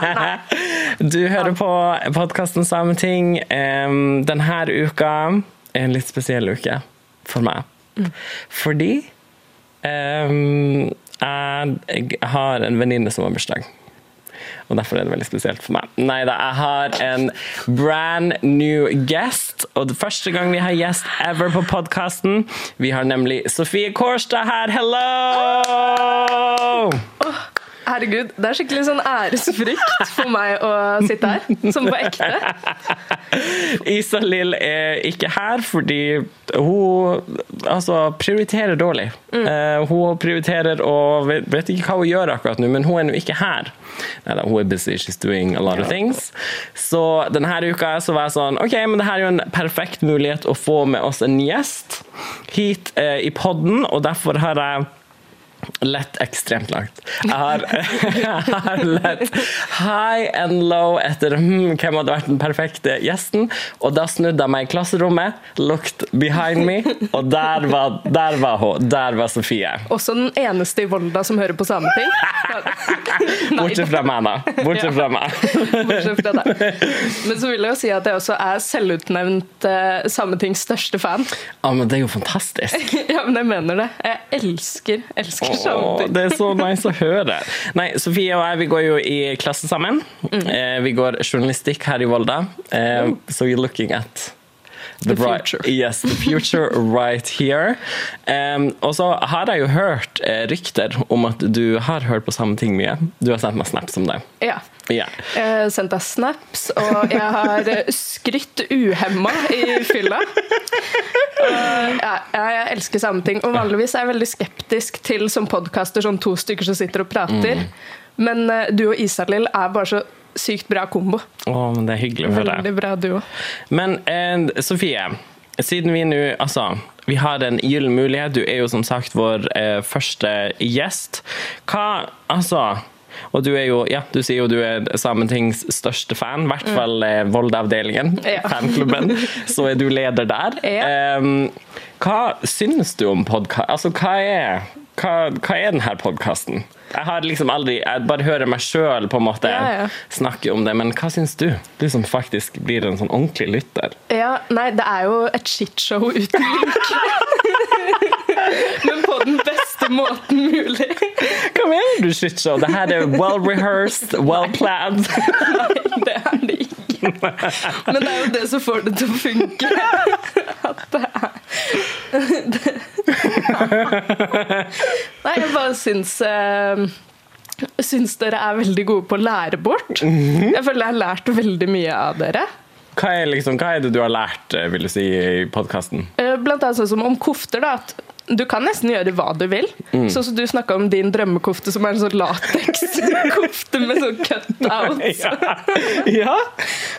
Du hører på podkasten Sameting. Denne uka er en litt spesiell uke for meg. Fordi um, jeg har en venninne som har bursdag. Og derfor er det veldig spesielt for meg. Nei da, jeg har en brand new guest. Og det første gang vi har gjest ever på podkasten. Vi har nemlig Sofie Kårstad her. Hello! Herregud, det er skikkelig sånn æresfrykt for meg å sitte her. Som på ekte. Isalill er ikke her fordi hun altså, prioriterer dårlig. Mm. Uh, hun prioriterer og vet, vet, ikke hva hun gjør akkurat nå, men hun er nå ikke her. Neida, hun er busy, she's doing a lot of things. Så denne uka så var jeg sånn OK, men det her er jo en perfekt mulighet å få med oss en gjest hit uh, i podden, og derfor har jeg lett ekstremt langt. Jeg har, jeg har lett high and low etter hmm, hvem hadde vært den perfekte gjesten. Og da snudde jeg meg i klasserommet, looked behind me, og der var, der var hun. Der var Sofie. Også den eneste i Volda som hører på Sameting? Bortsett fra meg, da. Bortsett fra meg. Bortsett fra deg. Men så vil jeg jo si at jeg også er selvutnevnt uh, Sametings største fan. Ja, men det er jo fantastisk. ja, men jeg mener det. Jeg elsker, elsker Åh, det er så nice å høre. Nei, Sofie og jeg vi går jo i klasse sammen. Mm. Eh, vi går journalistikk her i Volda. Eh, so you're looking at The, the future. Yes, the future right here. Um, og så har jeg jo hørt eh, rykter om at du har hørt på samme ting mye. Du har sendt meg snaps om det. Ja. Yeah. Jeg har sendt deg snaps, og jeg har skrytt uhemma i fylla. Ja, jeg elsker samme ting. Og vanligvis er jeg veldig skeptisk til som podkaster sånn to stykker som sitter og prater. Mm. Men uh, du og Isalill er bare så sykt bra kombo. Å, men det er hyggelig for deg. Veldig bra duo. Men eh, Sofie, siden vi nå Altså, vi har en gyllen mulighet. Du er jo som sagt vår eh, første gjest. Hva Altså og du er jo, ja, du sier jo du er Sametings største fan, i hvert mm. fall eh, Volda-avdelingen, ja. fanklubben. Så er du leder der. Ja. Um, hva synes du om podkast... Altså, hva er, hva, hva er denne podkasten? Jeg har liksom aldri Jeg bare hører meg sjøl på en måte ja, ja. snakke om det, men hva syns du? Du som faktisk blir en sånn ordentlig lytter. Ja, nei, det er jo et shitshow uten like. men på den beste måten mulig. Hva mener du shitshow? Det her er well rehearsed, well planned. nei, det er det ikke. Men det er jo det som får det til å funke. At det er Nei, jeg bare syns uh, Syns dere er veldig gode på å lære bort. Jeg føler jeg har lært veldig mye av dere. Hva er, liksom, hva er det du har lært eh, vil du si, i podkasten? Uh, blant annet sånn som om kofter. da, at du kan nesten gjøre hva du vil. Mm. Sånn som du snakka om din drømmekofte, som er en sånn latekskofte med sånn cutouts. ja. ja.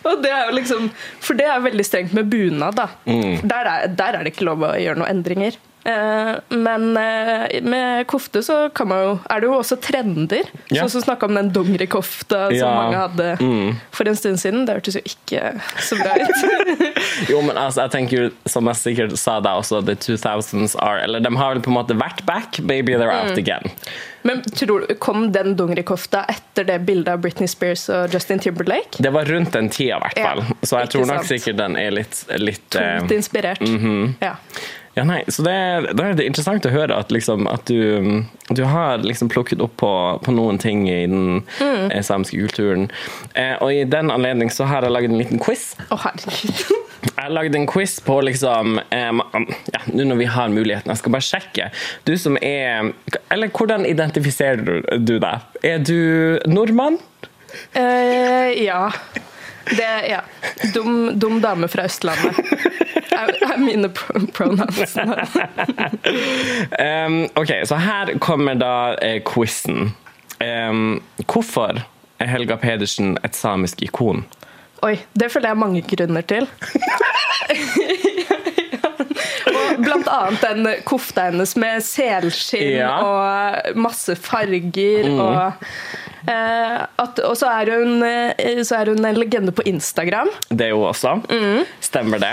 Og det er jo liksom, for det er veldig strengt med bunad. da. Mm. Der, er, der er det ikke lov å gjøre noen endringer. Eh, men eh, med kofte så jo, er det jo også trender. Ja. Sånn som snakka om den dongerikofta som ja. mange hadde mm. for en stund siden. Det hørtes jo ikke så bra ut. jo, men altså, jeg tenker jo, som jeg sikkert sa da også, the 2000s are Eller de har vel på en måte vært back, baby they're out mm. again. Men tror Kom den dongerikofta etter det bildet av Britney Spears og Justin Timberlake? Det var rundt den tida, i hvert fall. Ja, så jeg tror nok sant. sikkert den er litt, litt Tungt eh, inspirert. Mm -hmm. ja. Ja, nei, så det, Da er det interessant å høre at, liksom, at du, du, har liksom plukket opp på, på, noen ting i den mm. eh, samiske kulturen. Eh, og i den anledning så har jeg laget en liten quiz. Å, oh, herregud. jeg har lagd en quiz på liksom eh, ja, Nå når vi har muligheten, jeg skal bare sjekke. Du som er Eller hvordan identifiserer du deg? Er du nordmann? Uh, ja. Det, ja. Dum, dum dame fra Østlandet er, er mine pronouns. um, ok, så her kommer da eh, quizen. Um, hvorfor er Helga Pedersen et samisk ikon? Oi, det føler jeg mange grunner til. blant annet den kofta hennes med selskinn ja. og masse farger mm. og Eh, at, og så er, hun, eh, så er, hun, en legende på Instagram. Det er hun også. Mm. Stemmer det?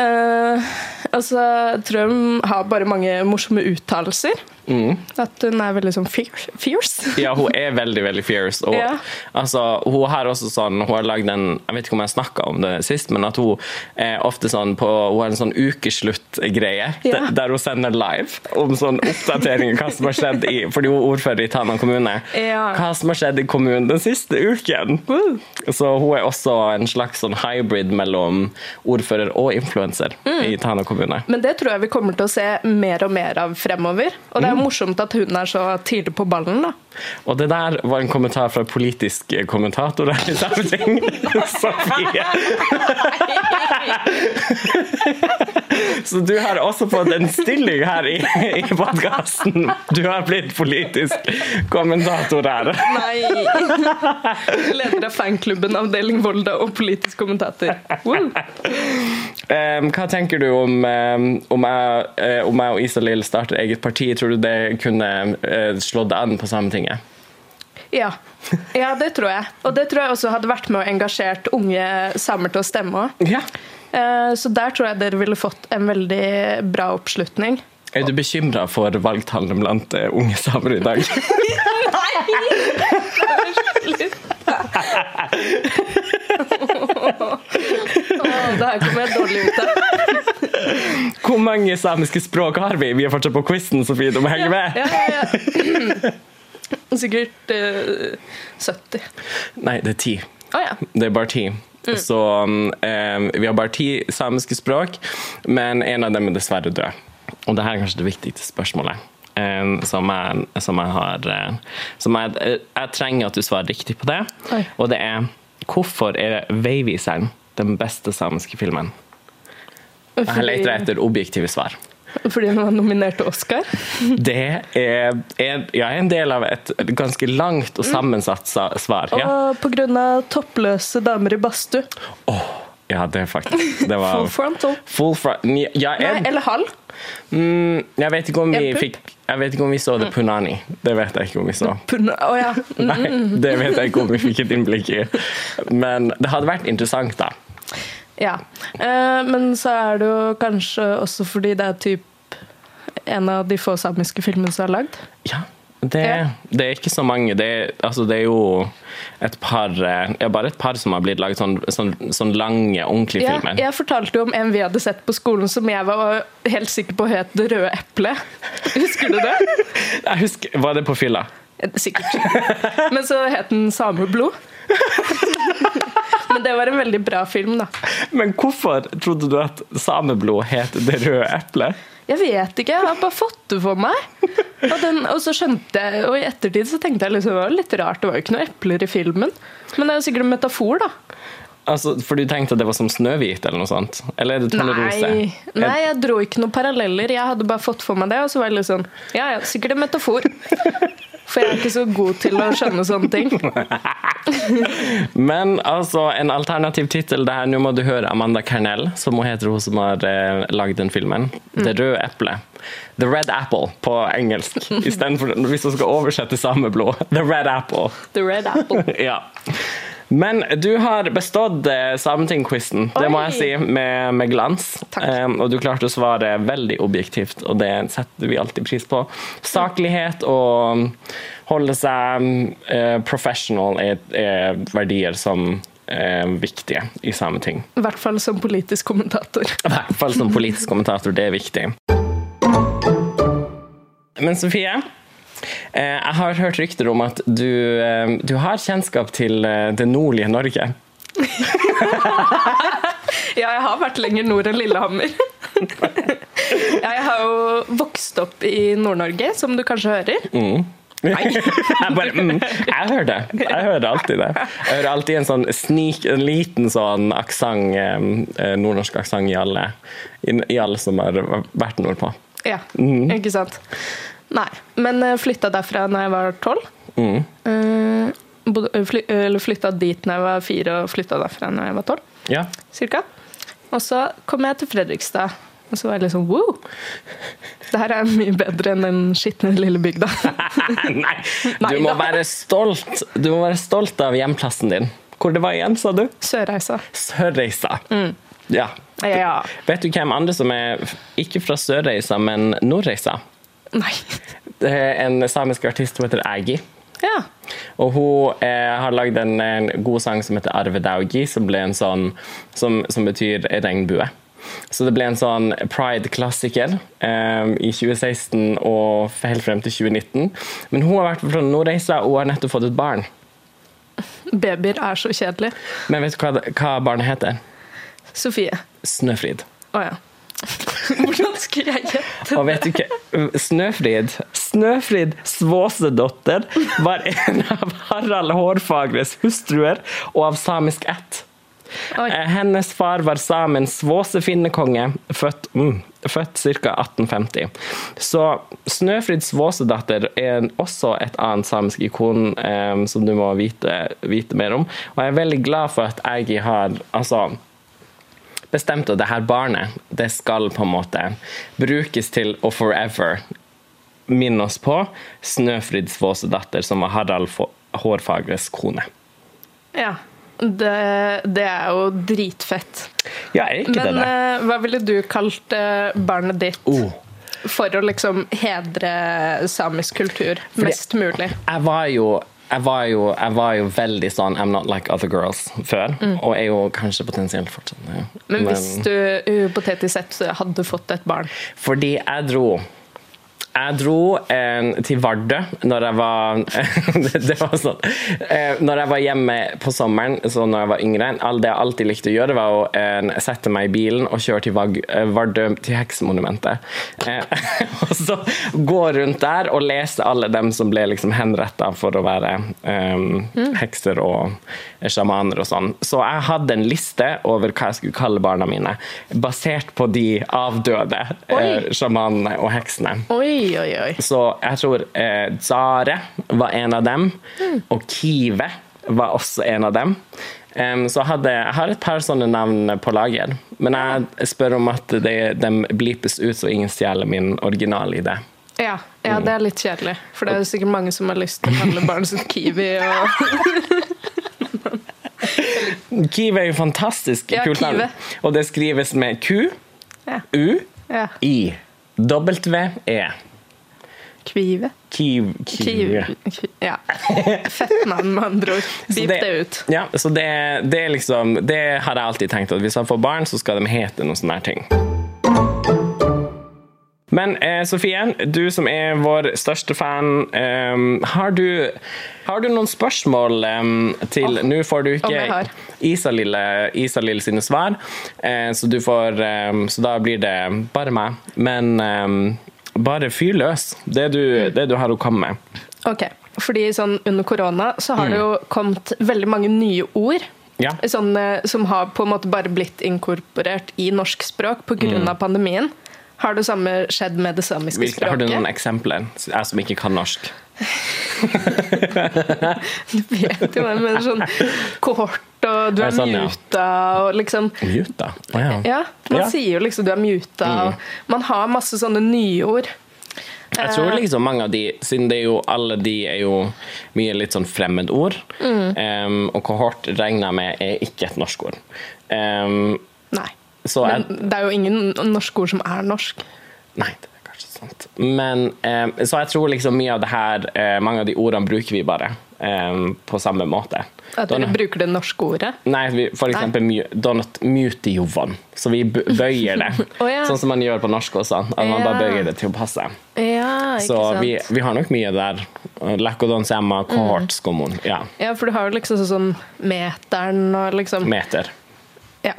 Eh, og så tror jeg hun har bare mange morsomme uttalelser. At hun er veldig sånn fierce. Ja, hun er veldig, veldig fierce. Og, Ja. altså, hun har også sånn Hun har lagd en Jeg vet ikke om jeg snakka om det sist, men at hun er ofte sånn på Hun har en sånn ukeslutt-greie Ja. der, hun sender live om sånn oppdateringer hva som har skjedd i Fordi hun er ordfører i Tana kommune. Ja. Hva som har skjedd i kommunen den siste uken. Woo. Så hun er også en slags sånn hybrid mellom ordfører og influenser Mm. i Tana kommune. Men det tror jeg vi kommer til å se mer og mer av fremover. Og det er morsomt at hun er så tidlig på ballen, da. Og det der var en kommentar fra politisk kommentator her i Sameting. Sofie. Så du har også fått en stilling her i, i podkasten. Du har blitt politisk kommentator her. Nei! Leder av fanklubben Avdeling Volda og politisk kommentator. Wow. Um, hva tenker du om, um, om, jeg, om jeg og Isalill starter eget parti? Tror du det kunne uh, slått an på Sametinget? Ja. ja, det tror jeg. Og det tror jeg også hadde vært med og engasjert unge samer til å stemme òg. Ja. Så der tror jeg dere ville fått en veldig bra oppslutning. Er du bekymra for valgtallene blant eh, unge samer i dag? Åh, det her kommer jeg dårlig ut av. Hvor mange samiske språk har vi? Vi er fortsatt på quizen, Sofie. Du må henge med. Ja, ja, ja. Sikkert uh, 70. Nei, det er ti. Å ja. Det er bare Så um, vi har bare ti samiske språk, men en av dem er dessverre død. Og det her er kanskje det viktigste spørsmålet. eh, som jeg, som jeg har eh, som jeg, jeg trenger at du svarer riktig på det. Oi. Og det er hvorfor er 'Veiviseren' den beste samiske filmen? Jeg leter etter objektive svar. Fordi hun var nominert til Oscar. Det er, er, ja, en del av et ganske langt og sammensatt svar. Ja. Og på grunn av toppløse damer i badstue. ja, det er faktisk Det var Full frontal. Full front. Ja, Nei, eller halv. mm, jeg vet ikke om vi fikk Jeg vet ikke om vi så det punani. Det vet jeg ikke om vi så. Puna, oh ja. Nei, det vet jeg ikke om vi fikk et innblikk i. Men det hadde vært interessant, da. Ja. Eh, men så er det jo kanskje også fordi det er typ en av de få samiske filmene som er lagd. Ja, det, Ja. det er ikke så mange. Det altså, det er jo et par eh, ja, Bare et par som har blitt laget sånn, sånn, sånn lange, ordentlige Ja, filmer. jeg fortalte jo om en vi hadde sett på skolen som jeg var helt sikker på het Det røde eplet. Husker du det? Jeg husker, Var det på fylla? Sikkert. Men så het den Sameblod. Men det var en veldig bra film, da. Men hvorfor trodde du at sameblod het Det røde eplet? Jeg vet ikke, jeg har bare fått det for meg. Og, den, og så skjønte jeg, og i ettertid så tenkte jeg liksom, det var litt rart, det var jo ikke noe epler i filmen. Men det er jo sikkert en metafor, da. Altså, For du tenkte at det var som Snøhvit eller noe sånt? Eller er det Tornerose? Nei, nei, jeg dro ikke noen paralleller. Jeg hadde bare fått for meg det, og så var det litt sånn Ja, ja, sikkert en metafor. For jeg er ikke så god til å skjønne sånne ting. Men altså, en alternativ tittel det her, Nå må du høre Amanda Carnell, som hun heter hun som har eh, lagd den filmen. Det røde eplet. The Red Apple på engelsk. Istedenfor hvis hun skal oversette sameblod. The Red Apple. The Red Apple. Ja. Men du har bestått eh, Sameting-quizen, det må jeg si, med, med glans. Um, og du klarte å svare veldig objektivt, og det setter vi alltid pris på. Saklighet og holde seg eh, professional er, er verdier som er viktige i Sameting. I hvert fall som politisk kommentator. I hvert fall som politisk kommentator, det er viktig. Men Sofie, eh, jeg har hørt rykter om at du, eh, du har kjennskap til eh, det nordlige Norge. Ja, jeg har vært lenger nord enn Lillehammer. Ja, jeg har jo vokst opp i Nord-Norge, som du kanskje hører. jeg bare mm, Jeg hører det. Jeg hører alltid det. Jeg hører alltid en sånn snik, en liten sånn aksent, eh, nordnorsk aksent i alle, i, alle som har vært nordpå. Ja, ikke sant? Nei, men eh, flytta derfra da jeg var tolv. Mm. Eh, bodde- eh, eller flytta dit da jeg var fire, og flytta derfra da jeg var tolv. Ja. Cirka. Og så kom jeg til Fredrikstad, og så var jeg liksom wow! Det her er mye bedre enn den skitne lille bygda. Nei, du må være stolt Du må være stolt av hjemplassen din. Hvor det var igjen, sa du? Sørreisa. Sørreisa. Ja. Ja. Vet du hvem andre som er ikke fra Sørreisa, men Nordreisa? Nei. Det er en samisk artist som heter Aggie. Ja. Og hun eh, har lagd en, en, god sang som heter Arve Daugi, som, ble en sånn, som, som betyr regnbue. Så det ble en sånn pride-klassiker eh, i 2016 og helt frem til 2019. Men hun har vært fra Nordreisa og har nettopp fått et barn. Babyer er så kjedelig. Men vet du hva, hva barnet heter? Sofie. Snøfrid. Å ja. Hvordan skulle jeg gjette Og vet du ikke, Snøfrid Snøfrid Svåsedotter var en av Harald Hårfagres hustruer og av samisk ett. Oi. Eh, Hennes far var samen Svåse-finnekonge, født, mm, født ca. 1850. Så Snøfrid Svåsedatter er også et annet samisk ikon eh, som du må vite, vite mer om. Og jeg er veldig glad for at jeg har altså, bestemt at det her barnet det skal på en måte brukes til å forever minne oss på Snøfrids Våsedatter, som var Harald Hårfagres kone. Ja. Det, det er jo dritfett. Ja, er ikke Men det det? Men hva ville du kalt eh, barnet ditt Oh. for å liksom hedre samisk kultur mest mulig? jeg var jo jeg var, jo, jeg var jo veldig sånn I'm not like other girls før, og er jo kanskje potensielt fortsatt det. Mm. Men hvis du hypotetisk sett hadde fått et barn Fordi jeg dro jeg dro eh, til Vardø når jeg var det, var sånn eh, Når jeg var hjemme på sommeren, så når jeg var yngre all Det jeg alltid likte å gjøre, var å eh, sette meg i bilen og kjøre til Vag, eh, Vardø, til Heksemonumentet. Eh, og så gå rundt der og lese alle dem som ble liksom henretta for å være eh, hekser og sjamaner og sånn. Så jeg hadde en liste over hva jeg skulle kalle barna mine, basert på de avdøde eh, sjamanene og heksene. Oi, oi, oi. Så jeg tror eh, Zare var en av dem, og Kive var også en av dem. Um, så hadde, jeg har et par sånne navn på lager, men jeg spør om at de, de blipes ut så ingen stjeler min originalidé. Ja, ja, det er litt kjedelig. For det er jo sikkert mange som har lyst til å kalle barnet sitt Kiwi. Og... Kive er jo fantastisk Ja, kult navn. Og det skrives med Q, Ja. U, ja. I, W, E. Kvive. Kiv, kiv. Ja. Fett navn, med andre ord. Beep det ut. Ja, så det, det liksom Det har jeg alltid tenkt, at hvis jeg får barn, så skal de hete noen sånne her ting. Men eh, Sofie, du som er vår største fan, eh, har, du, har du noen spørsmål eh, til Nå får du ikke. Isalill Isalill sine svar, eh, så, du får, eh, så da blir det bare meg. Men bare fyr løs det du, det du har å komme med. Ok, fordi sånn under korona så har det jo kommet veldig mange nye ord. Ja. Sånn, eh, som har på en måte bare blitt inkorporert i norsk språk pga. Mm. av pandemien. Har det samme skjedd med det samiske Hvilke, har du noen eksempler? Jeg som ikke kan norsk. Du vet jo hva det, mener. sånn kohort, og du er sånn, ja. muta, og liksom Muta? Å ja. Ja, man Ja. sier jo liksom du er muta, Mm. og man har masse sånne nyord. Jeg tror liksom mange av de, siden det er jo alle de er jo mye litt sånn fremmedord, em, og kohort regner jeg med er ikke et norsk ord. Um, Nei. Så Men det er jo ingen norske ord som er norsk. Nei, det er kanskje sant. Men eh, så jeg tror liksom mye av det her, eh, mange av de ordene bruker vi bare eh, på samme måte. At dere bruker det norske ordet. Nei, vi, for eksempel donut mutijovan. så vi bøyer det. oh, ja. Sånn som man gjør på norsk også, at man bare bøyer det til å passe. Ja, ikke Så vi, vi har nok mye der. Lakodon semma, kohort, skomon. Ja, Ja, for du har jo liksom sånn meteren og liksom meter. Ja.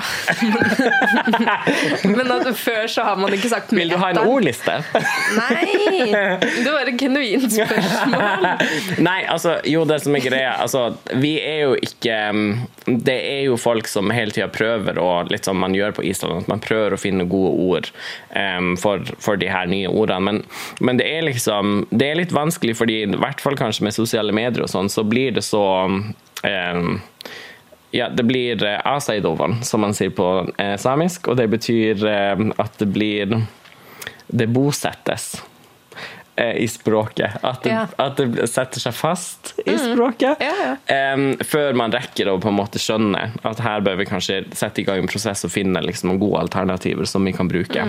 Men at før så har man ikke sagt. Vil du ha en ordliste? Nei! Det var et genuint spørsmål. Nei, altså, jo, det som er greia altså, Vi er jo ikke um, Det er jo folk som hele tida prøver å Litt som man gjør på Island, at man prøver å finne gode ord um, for, for de her nye ordene. Men, men det er liksom Det er litt vanskelig, fordi i hvert fall kanskje med sosiale medier og sånn, så blir det så um, ja, det blir eh, asaidovan, som man sier på eh, samisk, og det betyr eh, at det blir Det bosettes. i språket. At det, Ja. at det setter seg fast i språket. Ja, ja. Um, før man rekker å på en måte skjønne at her bør vi kanskje sette i gang en prosess og finne liksom, gode alternativer som vi kan bruke.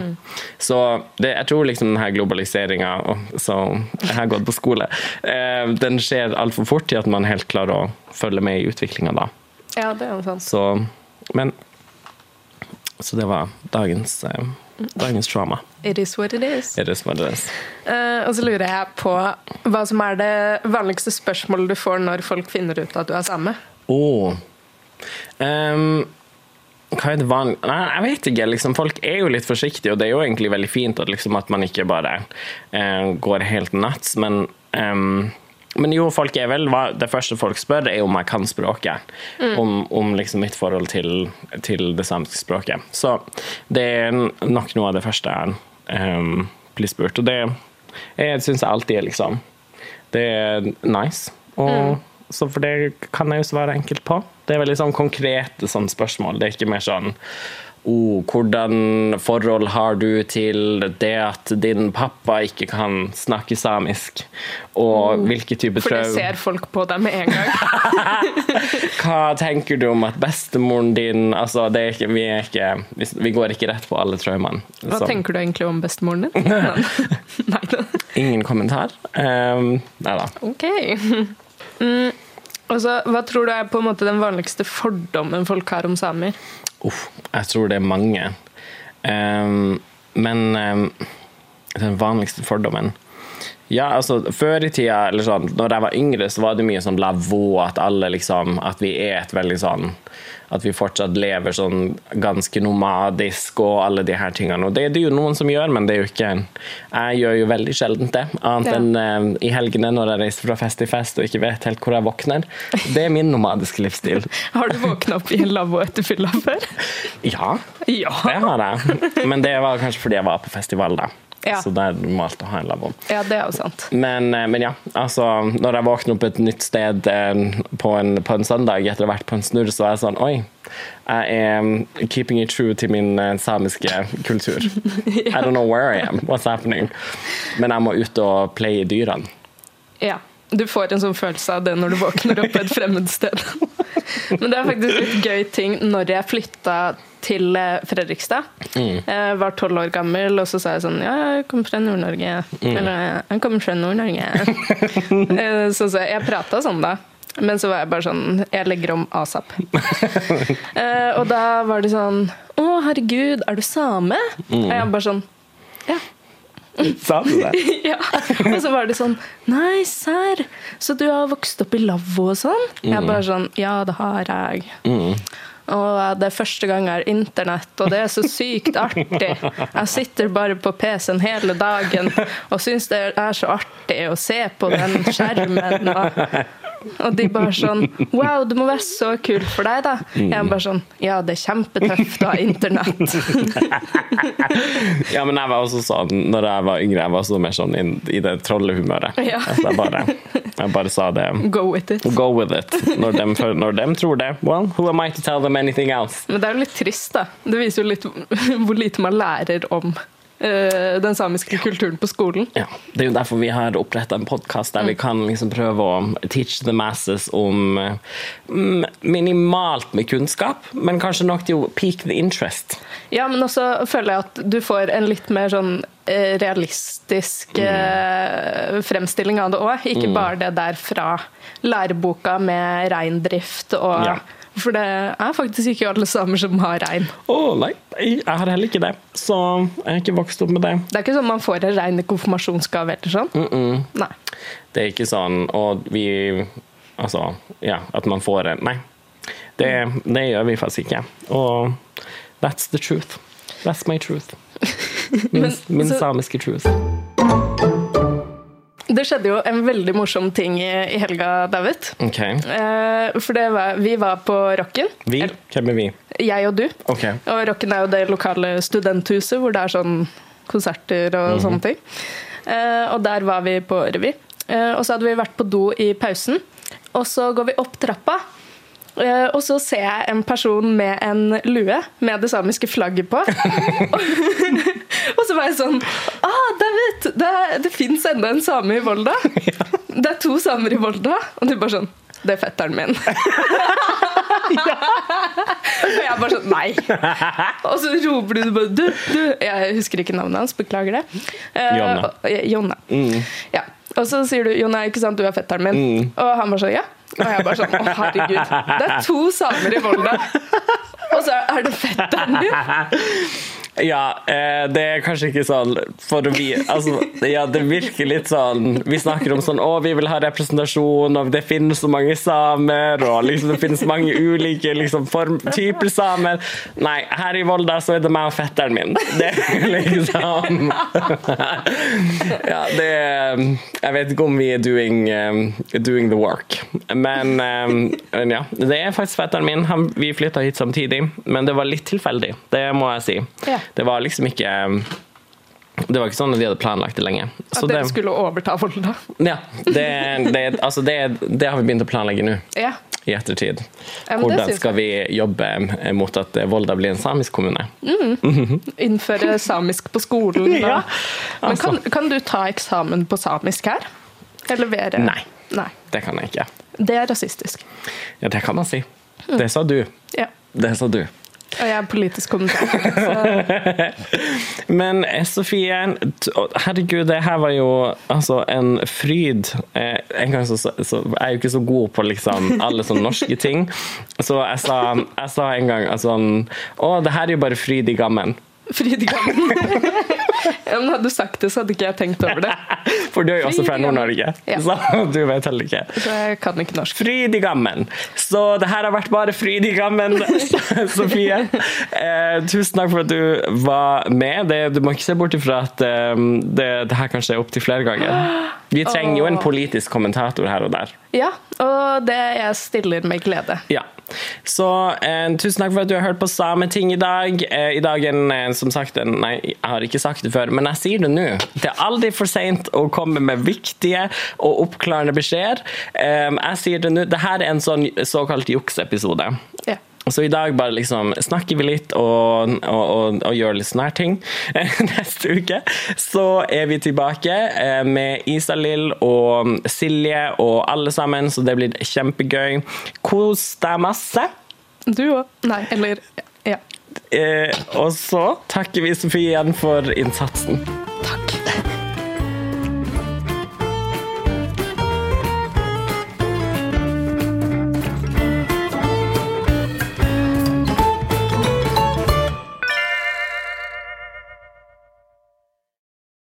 Så det, jeg tror liksom denne globaliseringa, som jeg har gått på skole, um, den skjer altfor fort til at man helt klarer å følge med i utviklinga da. Ja, det er noe sant. Så, men Så det var dagens, eh, dagens trauma. It is what it is. It is what it is. Eh, og så lurer jeg på hva som er det vanligste spørsmålet du får når folk finner ut at du er same. Oh. Ehm, hva er det vanlig Nei, jeg vet ikke. Liksom, folk er jo litt forsiktige, og det er jo egentlig veldig fint at, liksom, at man ikke bare eh, går helt nuts. Men, ehm, men jo, folk er vel Det første folk spør, er om jeg kan språket. Om, om liksom mitt forhold til, til det samiske språket. Så det er nok noe av det første jeg um, blir spurt. Og det syns jeg alltid er liksom Det er nice. Og, Så for det kan jeg jo svare enkelt på. Det er veldig sånn konkrete sånn spørsmål. Det er ikke mer sånn oh, hvordan forhold har du til det at din pappa ikke kan snakke samisk? Og hvilke typer For det ser folk på deg med en gang. Hva tenker du om at bestemoren din altså det er ikke, vi, er ikke, vi, vi går ikke rett på alle traumene. Hva Så, tenker du egentlig om bestemoren din? Nei da. Ingen kommentar? Um, nei da. Ok. Mm, altså, hva tror du er på en måte den vanligste fordommen folk har om samer? Uff, jeg tror det er mange. Um, men um, den vanligste fordommen Ja, altså, før i tida, eller sånn, når jeg var yngre, så var det mye sånn lavvo, at alle liksom At vi er et veldig sånn At vi fortsatt lever sånn ganske nomadisk og alle de her tingene. Og det er det jo noen som gjør, men det er jo ikke Jeg gjør jo veldig sjelden det. Annet Ja. enn uh, i helgene når jeg reiser fra fest til fest og ikke vet helt hvor jeg våkner. Det er min nomadiske livsstil. Har du våkna opp i en lavvo etter fylla før? Ja, Ja. det har jeg. Men det var kanskje fordi jeg var på festival, da. Ja. Så det er normalt å ha en lavvo. Ja, det er jo sant. Men, eh, men ja, altså Når jeg våkner opp et nytt sted eh, på en, på en søndag etter å ha vært på en snurr, så er jeg sånn Oi, jeg er mm, keeping it true til min eh, samiske kultur. I don't know where I am. What's happening? Men jeg må ut og pleie dyrene. Ja. Du får en sånn følelse av det når du våkner opp på et fremmed sted. Men det er faktisk litt gøy ting når jeg flytta til Fredrikstad, Fredrikstad. Jeg var tolv år gammel, og så sa jeg sånn Ja, jeg kommer fra Nord-Norge. Eller jeg kommer fra Nord-Norge. Eh, så, så jeg prata sånn da. Men så var jeg bare sånn Jeg legger om asap. Eh, og da var de sånn Å, herregud, er du same? Og jeg bare sånn Ja. Sa du det? Ja. Og så var det sånn Nei, serr, så du har vokst opp i lavvo og sånn? Jeg bare sånn Ja, det har jeg. Og det er første gang jeg har internett, og det er så sykt artig. Jeg sitter bare på PC-en hele dagen og syns det er så artig å se på den skjermen. Og, og de bare sånn Wow, det må være så kult for deg, da. Jeg bare sånn Ja, det er kjempetøft å ha internett. Ja, men jeg var også sånn når jeg var yngre. Jeg var også mer sånn in, i det trollehumøret. Ja. Altså, jeg, bare, jeg bare sa det. Go with it. Go with it. Når de, når de tror det, well, who am I to tell them anything else? Men det er jo litt trist, da. Det viser jo litt hvor lite man lærer om den samiske kulturen på skolen. Ja, Det er jo derfor vi har oppretta en podkast der vi kan liksom prøve å teach the masses om mm, minimalt med kunnskap, men kanskje nok til å peak the interest. Ja, men også føler jeg at du får en litt mer sånn eh, realistisk mm. fremstilling av det òg. Ikke bare det der fra læreboka med reindrift og Ja. For det er faktisk ikke alle samer som har rein. Å nei, jeg har heller ikke det. Så jeg har ikke vokst opp med det. Det er ikke sånn man får en rein konfirmasjonsgave eller sånn. Nei. Det er ikke sånn Og vi Altså, ja, at man får en Nei. Det, det gjør vi faktisk ikke. Og that's the truth. That's my truth. Min, Men, min samiske truth. Det skjedde jo en veldig morsom ting i, i helga, David. Okay. Eh, for det var, vi var på Rocken. Vi? Hvem er vi? Jeg og du. Okay. Og Rocken er jo det lokale studenthuset hvor det er sånn konserter og sånne ting. Eh, og der var vi på revy. Eh, og så hadde vi vært på do i pausen. Og så går vi opp trappa. Eh, og så ser jeg en person med en lue med det samiske flagget på. og så var jeg sånn Ah, David! Det, det fins enda en same i Volda. Det er to samer i Volda. Og du bare sånn Det er fetteren min. Og jeg bare sånn Nei. Og så roper du bare du, du. Jeg husker ikke navnet hans, beklager det. Eh, Jonna. Jonna. Ja. Og så sier du Jonna, ikke sant, du er fetteren min. Og han bare sånn ja. Og jeg bare sånn å herregud. Det er to samer i Volda. Og så er det fetteren din. Ja, eh, det er kanskje ikke sånn for vi, altså, Ja, det virker litt sånn Vi snakker om sånn Å, vi vil ha representasjon, og det finnes så mange samer, og liksom det finnes mange ulike liksom, form, typer samer. Nei, her i Volda så er det meg og fetteren min. Det er liksom Ja, det Jeg vet ikke om vi er doing, um, doing the work, men, men ja. Det er faktisk fetteren min. Han, vi flytta hit samtidig, men det var litt tilfeldig. Det må jeg si. Ja. Det var liksom ikke Det var ikke sånn at de hadde planlagt det lenge. At dere det, skulle overta Volda. ja, det, det, altså det, det har vi begynt å planlegge nå, Ja. i ettertid. Ja, Hvordan skal vi jobbe mot at Volda blir en samisk kommune? Innføre samisk på skolen. Ja, Men altså. kan, kan du ta eksamen på samisk her? Eller være Nei. Nei. Det kan jeg ikke. Det er rasistisk. Ja, det kan man si. Det sa du. Ja. Det sa du. Og jeg er politisk kommentator. Men Sofie, herregud, det her var jo altså en fryd. Eh, en gang så, så så er jeg jo ikke så god på liksom alle sånne norske ting, så jeg sa, jeg sa en gang altså, Å, det her er jo bare fryd i gammen. Fryd i ja, men hadde du sagt det, så hadde ikke jeg tenkt over det. For du er jo også fra. Nord-Norge, Ja. så du vet heller ikke. Så jeg kan ikke norsk. Fryd i. Så det her har vært bare fryd i Sofie. Eh, tusen takk for at du var med. Det, du må ikke se bort ifra at um, det, det her kan skje opptil flere ganger. Vi trenger jo en politisk kommentator her og der. Ja, og det jeg stiller med glede. Ja. Så eh, tusen takk for at du har hørt på Sameting i dag. Eh, I dag en, eh, som sagt en, Nei, jeg har ikke sagt det før, men jeg sier det nå. Det er aldri for seint å komme med viktige og oppklarende beskjeder. Eh, jeg sier det nå. Dette er en sånn såkalt juksepisode. Så i dag bare liksom snakker vi litt og, og, og, og gjør litt sånne ting. Neste uke så er vi tilbake eh, med Isalill og Silje og alle sammen, så det blir kjempegøy. Kos deg masse. Du òg. Nei, eller Ja. Eh, og så takker vi Sofie igjen for innsatsen.